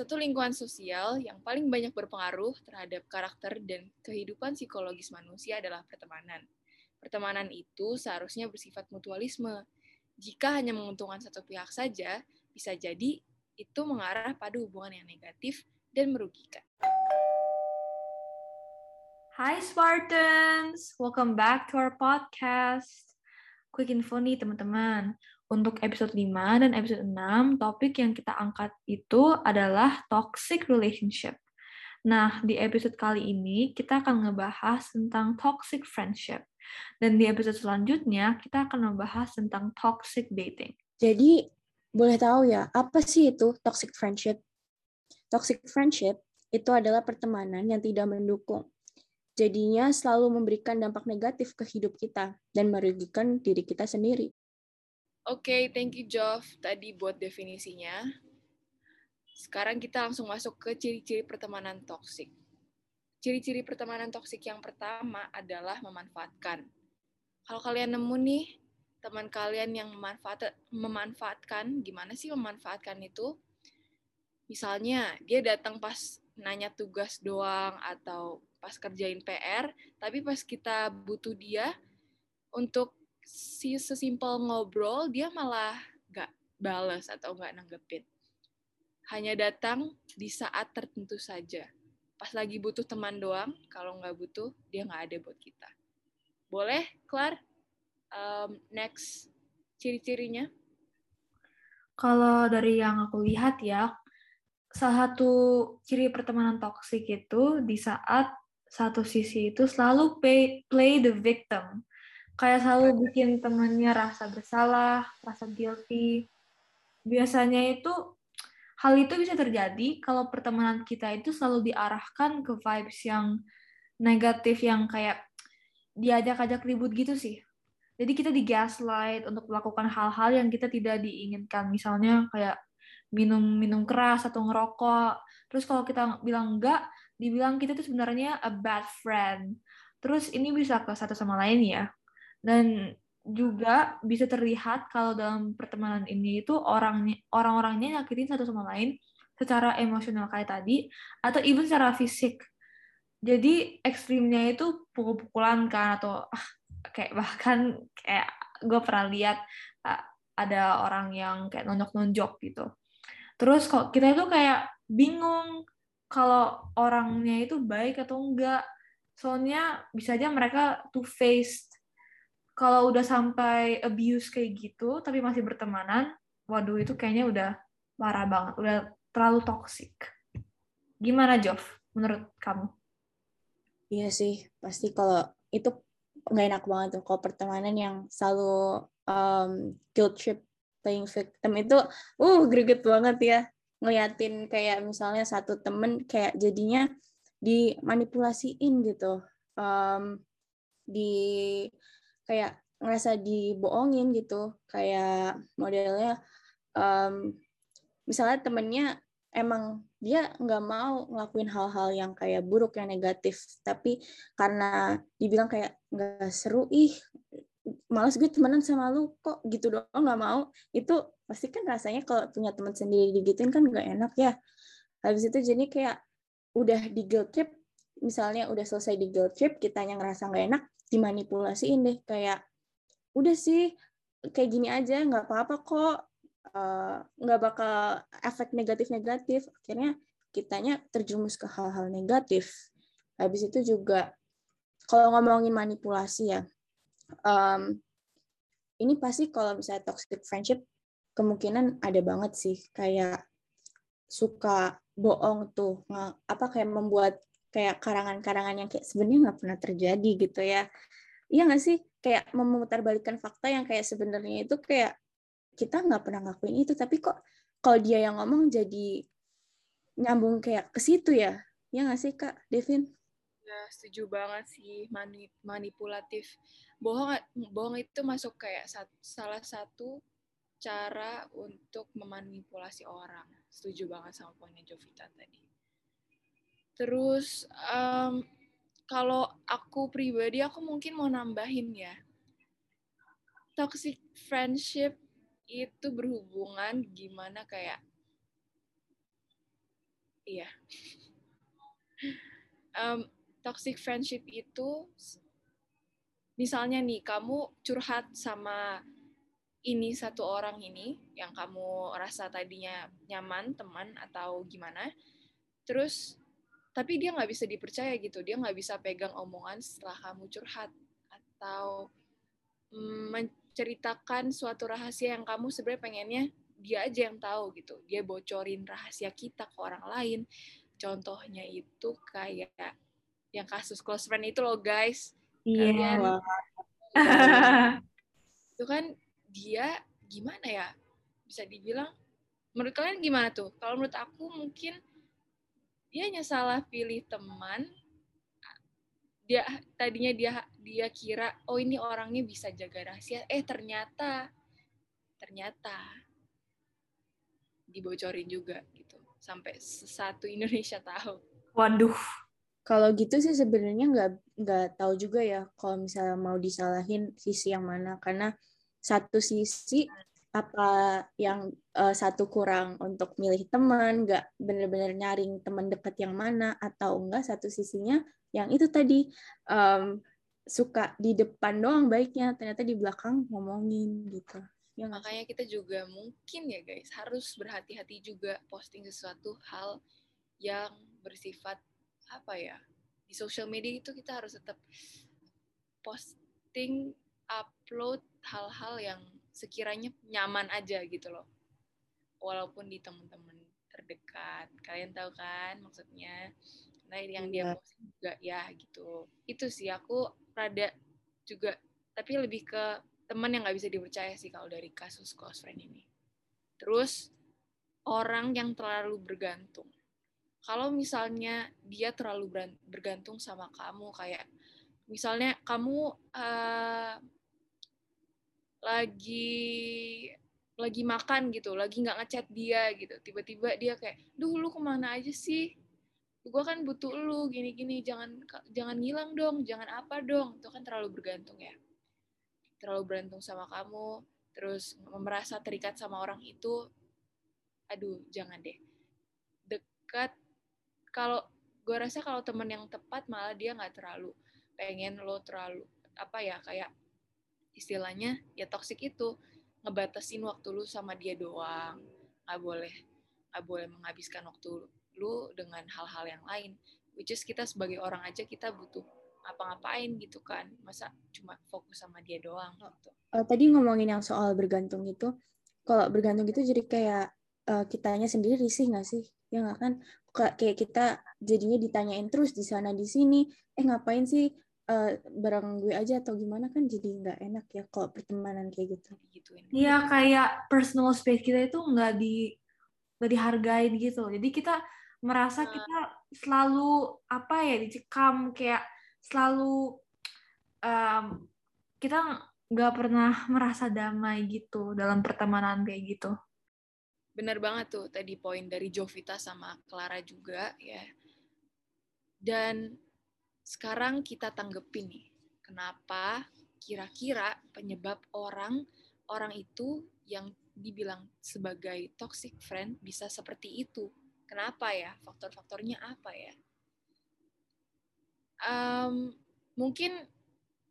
satu lingkungan sosial yang paling banyak berpengaruh terhadap karakter dan kehidupan psikologis manusia adalah pertemanan. Pertemanan itu seharusnya bersifat mutualisme. Jika hanya menguntungkan satu pihak saja, bisa jadi itu mengarah pada hubungan yang negatif dan merugikan. Hai Spartans, welcome back to our podcast. Quick info nih teman-teman untuk episode 5 dan episode 6, topik yang kita angkat itu adalah toxic relationship. Nah, di episode kali ini kita akan ngebahas tentang toxic friendship. Dan di episode selanjutnya kita akan membahas tentang toxic dating. Jadi, boleh tahu ya, apa sih itu toxic friendship? Toxic friendship itu adalah pertemanan yang tidak mendukung. Jadinya selalu memberikan dampak negatif ke hidup kita dan merugikan diri kita sendiri. Oke, okay, thank you Jov tadi buat definisinya. Sekarang kita langsung masuk ke ciri-ciri pertemanan toksik. Ciri-ciri pertemanan toksik yang pertama adalah memanfaatkan. Kalau kalian nemu nih teman kalian yang memanfaat, memanfaatkan, gimana sih memanfaatkan itu? Misalnya dia datang pas nanya tugas doang atau pas kerjain PR, tapi pas kita butuh dia untuk si sesimpel ngobrol dia malah nggak balas atau nggak nanggepin. Hanya datang di saat tertentu saja. Pas lagi butuh teman doang, kalau nggak butuh, dia nggak ada buat kita. Boleh, Klar? Um, next, ciri-cirinya? Kalau dari yang aku lihat ya, salah satu ciri pertemanan toksik itu di saat satu sisi itu selalu pay, play the victim kayak selalu bikin temennya rasa bersalah, rasa guilty. Biasanya itu hal itu bisa terjadi kalau pertemanan kita itu selalu diarahkan ke vibes yang negatif yang kayak diajak-ajak ribut gitu sih. Jadi kita di gaslight untuk melakukan hal-hal yang kita tidak diinginkan. Misalnya kayak minum-minum keras atau ngerokok. Terus kalau kita bilang enggak, dibilang kita tuh sebenarnya a bad friend. Terus ini bisa ke satu sama lain ya dan juga bisa terlihat kalau dalam pertemanan ini itu orang orang-orangnya nyakitin satu sama lain secara emosional kayak tadi atau even secara fisik. Jadi ekstrimnya itu pukul-pukulan kan atau ah, kayak bahkan kayak gue pernah lihat uh, ada orang yang kayak nonjok-nonjok gitu. Terus kok kita itu kayak bingung kalau orangnya itu baik atau enggak. Soalnya bisa aja mereka two faced kalau udah sampai abuse kayak gitu tapi masih bertemanan waduh itu kayaknya udah parah banget udah terlalu toxic. Gimana Jov menurut kamu? Iya sih pasti kalau itu nggak enak banget tuh kalau pertemanan yang selalu um, guilt trip playing victim itu uh greget banget ya ngeliatin kayak misalnya satu temen kayak jadinya dimanipulasiin gitu um, di kayak ngerasa dibohongin gitu. Kayak modelnya um, misalnya temennya emang dia nggak mau ngelakuin hal-hal yang kayak buruk yang negatif. Tapi karena dibilang kayak nggak seru ih malas gue temenan sama lu kok gitu doang nggak mau. Itu pasti kan rasanya kalau punya teman sendiri digituin kan nggak enak ya. Habis itu jadi kayak udah di guilt trip misalnya udah selesai di guilt trip kitanya ngerasa nggak enak dimanipulasiin deh. Kayak udah sih kayak gini aja nggak apa-apa kok. Eh, nggak uh, bakal efek negatif-negatif. Akhirnya kitanya terjerumus ke hal-hal negatif. Habis itu juga kalau ngomongin manipulasi ya um, ini pasti kalau misalnya toxic friendship kemungkinan ada banget sih. Kayak suka bohong tuh. Apa kayak membuat kayak karangan-karangan yang kayak sebenarnya nggak pernah terjadi gitu ya. Iya nggak sih? Kayak memutarbalikkan fakta yang kayak sebenarnya itu kayak kita nggak pernah ngakuin itu tapi kok kalau dia yang ngomong jadi nyambung kayak ke situ ya? Ya nggak sih kak Devin? Ya setuju banget sih. Manipulatif. Bohong bohong itu masuk kayak salah satu cara untuk memanipulasi orang. Setuju banget sama poinnya Jovita tadi Terus um, kalau aku pribadi aku mungkin mau nambahin ya. Toxic friendship itu berhubungan gimana kayak Iya. um, toxic friendship itu misalnya nih kamu curhat sama ini satu orang ini yang kamu rasa tadinya nyaman teman atau gimana terus tapi dia nggak bisa dipercaya gitu. Dia nggak bisa pegang omongan setelah kamu curhat atau mm, menceritakan suatu rahasia yang kamu sebenarnya pengennya dia aja yang tahu gitu. Dia bocorin rahasia kita ke orang lain. Contohnya itu kayak yang kasus close friend itu loh guys. Iya. Kalian itu kan dia gimana ya? Bisa dibilang menurut kalian gimana tuh? Kalau menurut aku mungkin dia hanya salah pilih teman dia tadinya dia dia kira oh ini orangnya bisa jaga rahasia eh ternyata ternyata dibocorin juga gitu sampai satu Indonesia tahu Waduh. Kalau gitu sih sebenarnya nggak nggak tahu juga ya kalau misalnya mau disalahin sisi yang mana karena satu sisi apa yang uh, satu kurang untuk milih teman, nggak bener-bener nyaring teman dekat yang mana atau enggak satu sisinya yang itu tadi um, suka di depan doang baiknya ternyata di belakang ngomongin gitu. Ya, makanya kita juga mungkin ya guys harus berhati-hati juga posting sesuatu hal yang bersifat apa ya di social media itu kita harus tetap posting upload hal-hal yang sekiranya nyaman aja gitu loh. Walaupun di teman-teman terdekat. Kalian tahu kan maksudnya? Nah yang dia iya. posting juga ya gitu. Itu sih aku rada juga tapi lebih ke teman yang nggak bisa dipercaya sih kalau dari kasus close friend ini. Terus orang yang terlalu bergantung. Kalau misalnya dia terlalu bergantung sama kamu kayak misalnya kamu uh, lagi lagi makan gitu, lagi nggak ngechat dia gitu, tiba-tiba dia kayak, duh lu ke mana aja sih? Gue kan butuh lu gini-gini, jangan jangan ngilang dong, jangan apa dong, itu kan terlalu bergantung ya, terlalu bergantung sama kamu, terus merasa terikat sama orang itu, aduh jangan deh, dekat kalau gue rasa kalau temen yang tepat malah dia nggak terlalu pengen lo terlalu apa ya kayak istilahnya ya toxic itu. Ngebatasin waktu lu sama dia doang. Nggak boleh nggak boleh menghabiskan waktu lu dengan hal-hal yang lain. Which is kita sebagai orang aja kita butuh apa-ngapain gitu kan. Masa cuma fokus sama dia doang gitu. Uh, tadi ngomongin yang soal bergantung itu kalau bergantung itu jadi kayak uh, kitanya sendiri sih nggak sih? Ya nggak kan? Kayak kita jadinya ditanyain terus di sana di sini. Eh ngapain sih uh, bareng gue aja atau gimana kan jadi nggak enak ya kalau pertemanan kayak gitu. Iya kayak personal space kita itu nggak di nggak dihargain gitu jadi kita merasa kita selalu apa ya dicekam kayak selalu um, kita nggak pernah merasa damai gitu dalam pertemanan kayak gitu. Benar banget tuh tadi poin dari Jovita sama Clara juga ya. Dan sekarang kita tanggepin nih, kenapa kira-kira penyebab orang orang itu yang dibilang sebagai toxic friend bisa seperti itu? Kenapa ya? Faktor-faktornya apa ya? Um, mungkin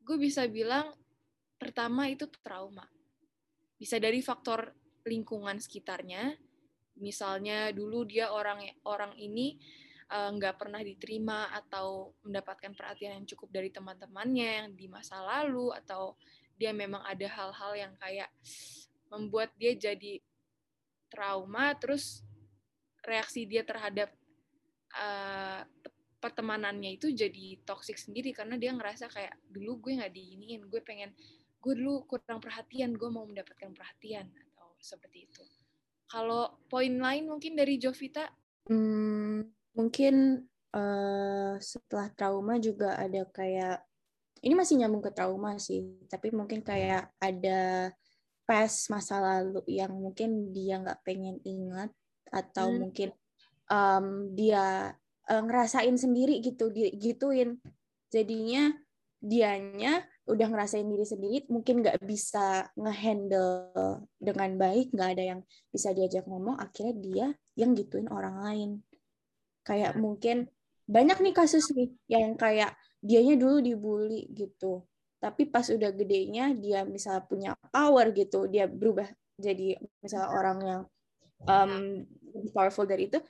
gue bisa bilang pertama itu trauma. Bisa dari faktor lingkungan sekitarnya. Misalnya dulu dia orang orang ini nggak uh, pernah diterima atau mendapatkan perhatian yang cukup dari teman-temannya yang di masa lalu atau dia memang ada hal-hal yang kayak membuat dia jadi trauma terus reaksi dia terhadap uh, pertemanannya itu jadi toksik sendiri karena dia ngerasa kayak dulu gue nggak diiniin gue pengen gue dulu kurang perhatian gue mau mendapatkan perhatian seperti itu. Kalau poin lain mungkin dari Jovita? Hmm, mungkin uh, setelah trauma juga ada kayak ini masih nyambung ke trauma sih, tapi mungkin kayak ada past masa lalu yang mungkin dia nggak pengen ingat atau hmm. mungkin um, dia uh, ngerasain sendiri gitu, gituin. Jadinya dianya udah ngerasain diri sendiri mungkin nggak bisa ngehandle dengan baik nggak ada yang bisa diajak ngomong akhirnya dia yang gituin orang lain kayak mungkin banyak nih kasus nih yang kayak dianya dulu dibully gitu. Tapi pas udah gedenya dia misal punya power gitu dia berubah jadi misal orang yang um, powerful dari itu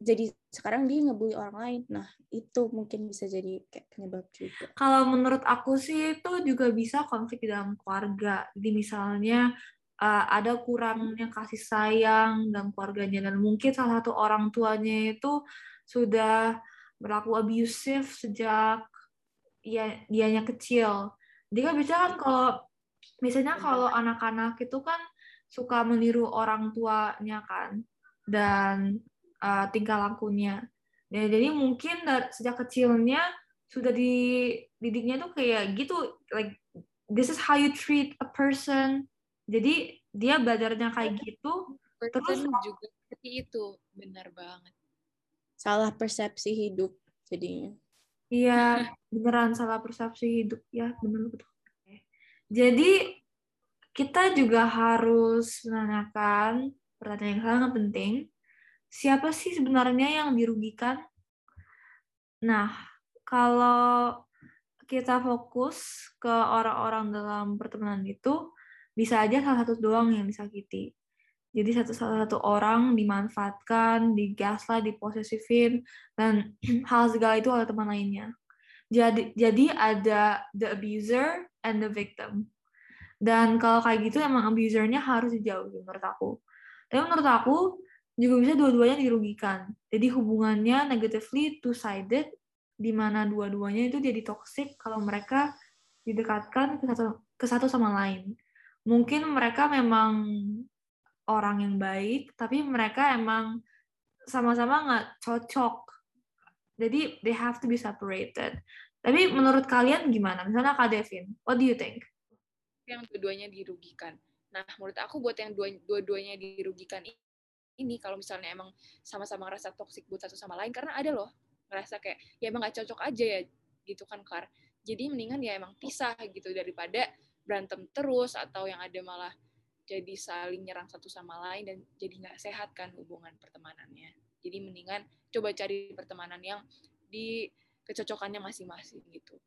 jadi sekarang dia ngebully orang lain. Nah itu mungkin bisa jadi kayak penyebab juga. Kalau menurut aku sih itu juga bisa konflik di dalam keluarga. Jadi misalnya uh, ada kurangnya kasih sayang dalam keluarganya. Dan mungkin salah satu orang tuanya itu sudah berlaku abusive sejak ya dianya kecil. Jadi kan biasanya kan kalau misalnya kalau anak-anak itu kan suka meniru orang tuanya kan dan uh, tingkah lakunya. Ya, jadi mungkin dari, sejak kecilnya sudah dididiknya tuh kayak gitu like this is how you treat a person. Jadi dia belajarnya kayak gitu terus juga seperti itu. Benar banget salah persepsi hidup jadinya. Iya, beneran salah persepsi hidup ya, benar betul. Jadi kita juga harus menanyakan pertanyaan yang sangat penting, siapa sih sebenarnya yang dirugikan? Nah, kalau kita fokus ke orang-orang dalam pertemanan itu, bisa aja salah satu doang yang disakiti. Jadi satu satu orang dimanfaatkan, digaslah, diposesifin, dan hal segala itu oleh teman lainnya. Jadi jadi ada the abuser and the victim. Dan kalau kayak gitu emang abusernya harus dijauhi menurut aku. Tapi menurut aku juga bisa dua-duanya dirugikan. Jadi hubungannya negatively two-sided, di mana dua-duanya itu jadi toxic kalau mereka didekatkan ke satu, ke satu sama lain. Mungkin mereka memang orang yang baik, tapi mereka emang sama-sama nggak cocok. Jadi they have to be separated. Tapi menurut kalian gimana? Misalnya Kak Devin, what do you think? Yang dua-duanya dirugikan. Nah, menurut aku buat yang dua-duanya dirugikan ini, kalau misalnya emang sama-sama ngerasa toksik buat satu sama lain, karena ada loh ngerasa kayak ya emang gak cocok aja ya gitu kan Kar. Jadi mendingan ya emang pisah gitu daripada berantem terus atau yang ada malah jadi saling nyerang satu sama lain dan jadi nggak sehat kan hubungan pertemanannya. Jadi mendingan coba cari pertemanan yang di kecocokannya masing-masing gitu.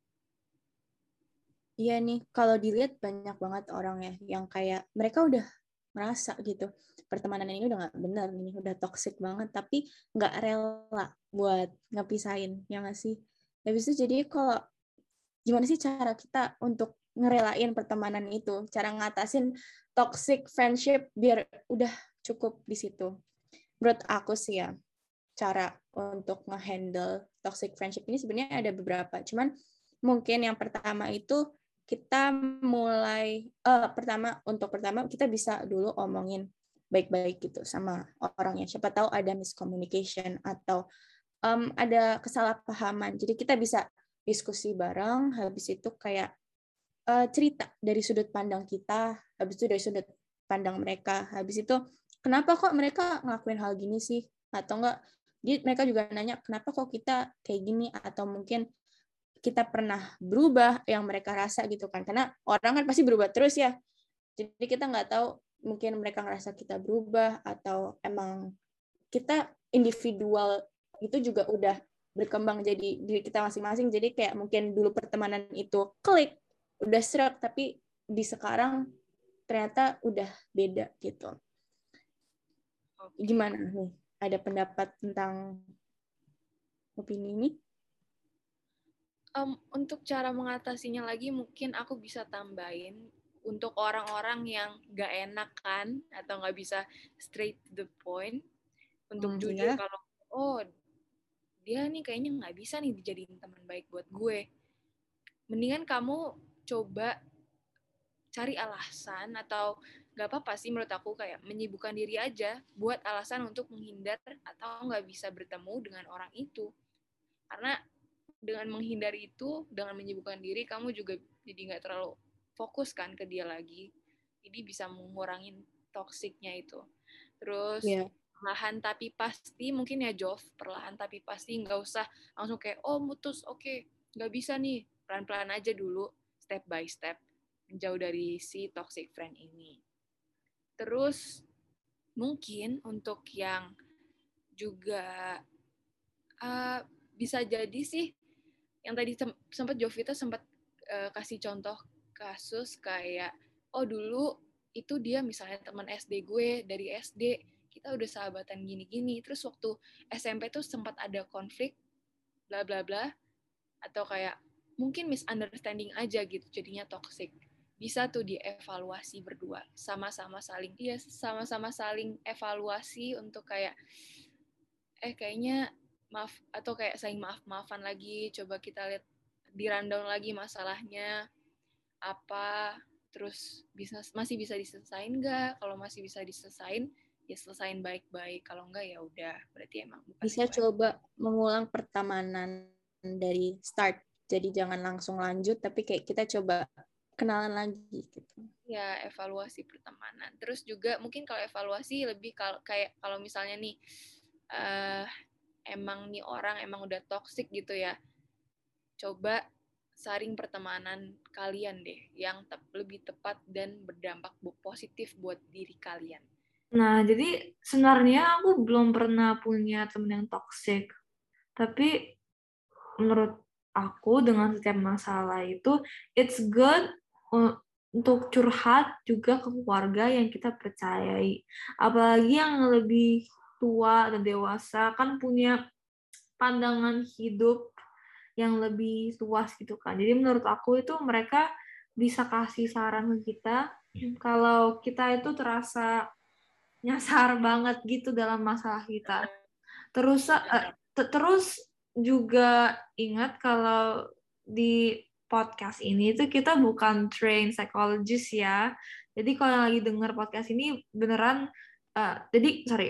Iya nih, kalau dilihat banyak banget orang ya yang kayak mereka udah merasa gitu pertemanan ini udah nggak benar ini udah toxic banget tapi nggak rela buat ngepisahin ya nggak sih habis itu jadi kalau gimana sih cara kita untuk ngerelain pertemanan itu cara ngatasin toxic friendship biar udah cukup di situ. Menurut aku sih ya, cara untuk ngehandle toxic friendship ini sebenarnya ada beberapa. Cuman mungkin yang pertama itu kita mulai uh, pertama untuk pertama kita bisa dulu omongin baik-baik gitu sama orangnya. Siapa tahu ada miscommunication atau um, ada kesalahpahaman. Jadi kita bisa diskusi bareng. Habis itu kayak uh, cerita dari sudut pandang kita, habis itu dari sudut pandang mereka, habis itu kenapa kok mereka ngelakuin hal gini sih, atau enggak? Dia mereka juga nanya kenapa kok kita kayak gini? Atau mungkin kita pernah berubah yang mereka rasa gitu kan? Karena orang kan pasti berubah terus ya. Jadi kita nggak tahu mungkin mereka ngerasa kita berubah atau emang kita individual itu juga udah berkembang jadi diri kita masing-masing. Jadi kayak mungkin dulu pertemanan itu klik udah serak tapi di sekarang ternyata udah beda gitu. Gimana nih? Ada pendapat tentang opini ini? Um, untuk cara mengatasinya lagi mungkin aku bisa tambahin untuk orang-orang yang gak enak kan atau nggak bisa straight to the point untuk hmm, jujur ya? kalau oh dia nih kayaknya nggak bisa nih dijadiin teman baik buat gue mendingan kamu coba cari alasan atau nggak apa-apa sih menurut aku kayak menyibukkan diri aja buat alasan untuk menghindar atau nggak bisa bertemu dengan orang itu. Karena dengan menghindar itu dengan menyibukkan diri kamu juga jadi nggak terlalu fokus kan ke dia lagi. Jadi bisa mengurangi toksiknya itu. Terus yeah. perlahan tapi pasti mungkin ya Jov perlahan tapi pasti nggak usah langsung kayak oh mutus oke okay, nggak bisa nih. Pelan-pelan aja dulu step by step menjauh dari si toxic friend ini. Terus mungkin untuk yang juga uh, bisa jadi sih yang tadi sempat Jovita sempat uh, kasih contoh kasus kayak oh dulu itu dia misalnya teman SD gue dari SD kita udah sahabatan gini-gini terus waktu SMP tuh sempat ada konflik bla bla bla atau kayak mungkin misunderstanding aja gitu jadinya toxic. Bisa tuh dievaluasi berdua sama-sama saling iya sama-sama saling evaluasi untuk kayak eh kayaknya maaf atau kayak saling maaf-maafan lagi coba kita lihat di rundown lagi masalahnya apa terus bisa masih bisa diselesain nggak? Kalau masih bisa diselesain ya selesain baik-baik kalau enggak ya udah. Berarti emang bukan bisa coba mengulang pertemanan dari start jadi jangan langsung lanjut tapi kayak kita coba kenalan lagi gitu. Ya, evaluasi pertemanan. Terus juga mungkin kalau evaluasi lebih kalau kayak kalau misalnya nih uh, emang nih orang emang udah toxic gitu ya. Coba saring pertemanan kalian deh yang te lebih tepat dan berdampak positif buat diri kalian. Nah, jadi sebenarnya aku belum pernah punya temen yang toxic. Tapi menurut aku dengan setiap masalah itu it's good untuk curhat juga ke keluarga yang kita percayai. Apalagi yang lebih tua dan dewasa kan punya pandangan hidup yang lebih luas gitu kan. Jadi menurut aku itu mereka bisa kasih saran ke kita kalau kita itu terasa nyasar banget gitu dalam masalah kita. Terus uh, terus juga ingat kalau di podcast ini itu kita bukan train psychologist ya. Jadi kalau yang lagi dengar podcast ini beneran uh, jadi sorry.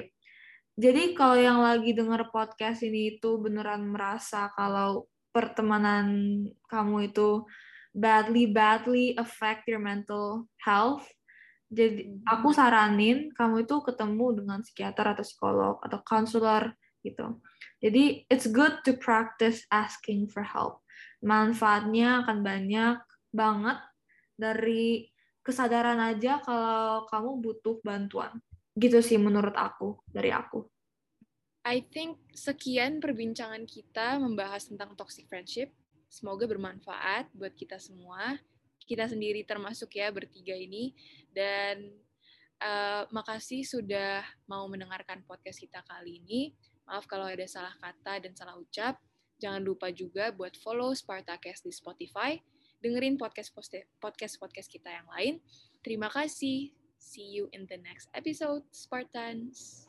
Jadi kalau yang lagi dengar podcast ini itu beneran merasa kalau pertemanan kamu itu badly badly affect your mental health. Jadi aku hmm. saranin kamu itu ketemu dengan psikiater atau psikolog atau konselor gitu. Jadi it's good to practice asking for help manfaatnya akan banyak banget dari kesadaran aja kalau kamu butuh bantuan. Gitu sih menurut aku, dari aku. I think sekian perbincangan kita membahas tentang toxic friendship. Semoga bermanfaat buat kita semua. Kita sendiri termasuk ya bertiga ini. Dan uh, makasih sudah mau mendengarkan podcast kita kali ini. Maaf kalau ada salah kata dan salah ucap. Jangan lupa juga buat follow Spartacast di Spotify, dengerin podcast podcast podcast kita yang lain. Terima kasih. See you in the next episode, Spartans.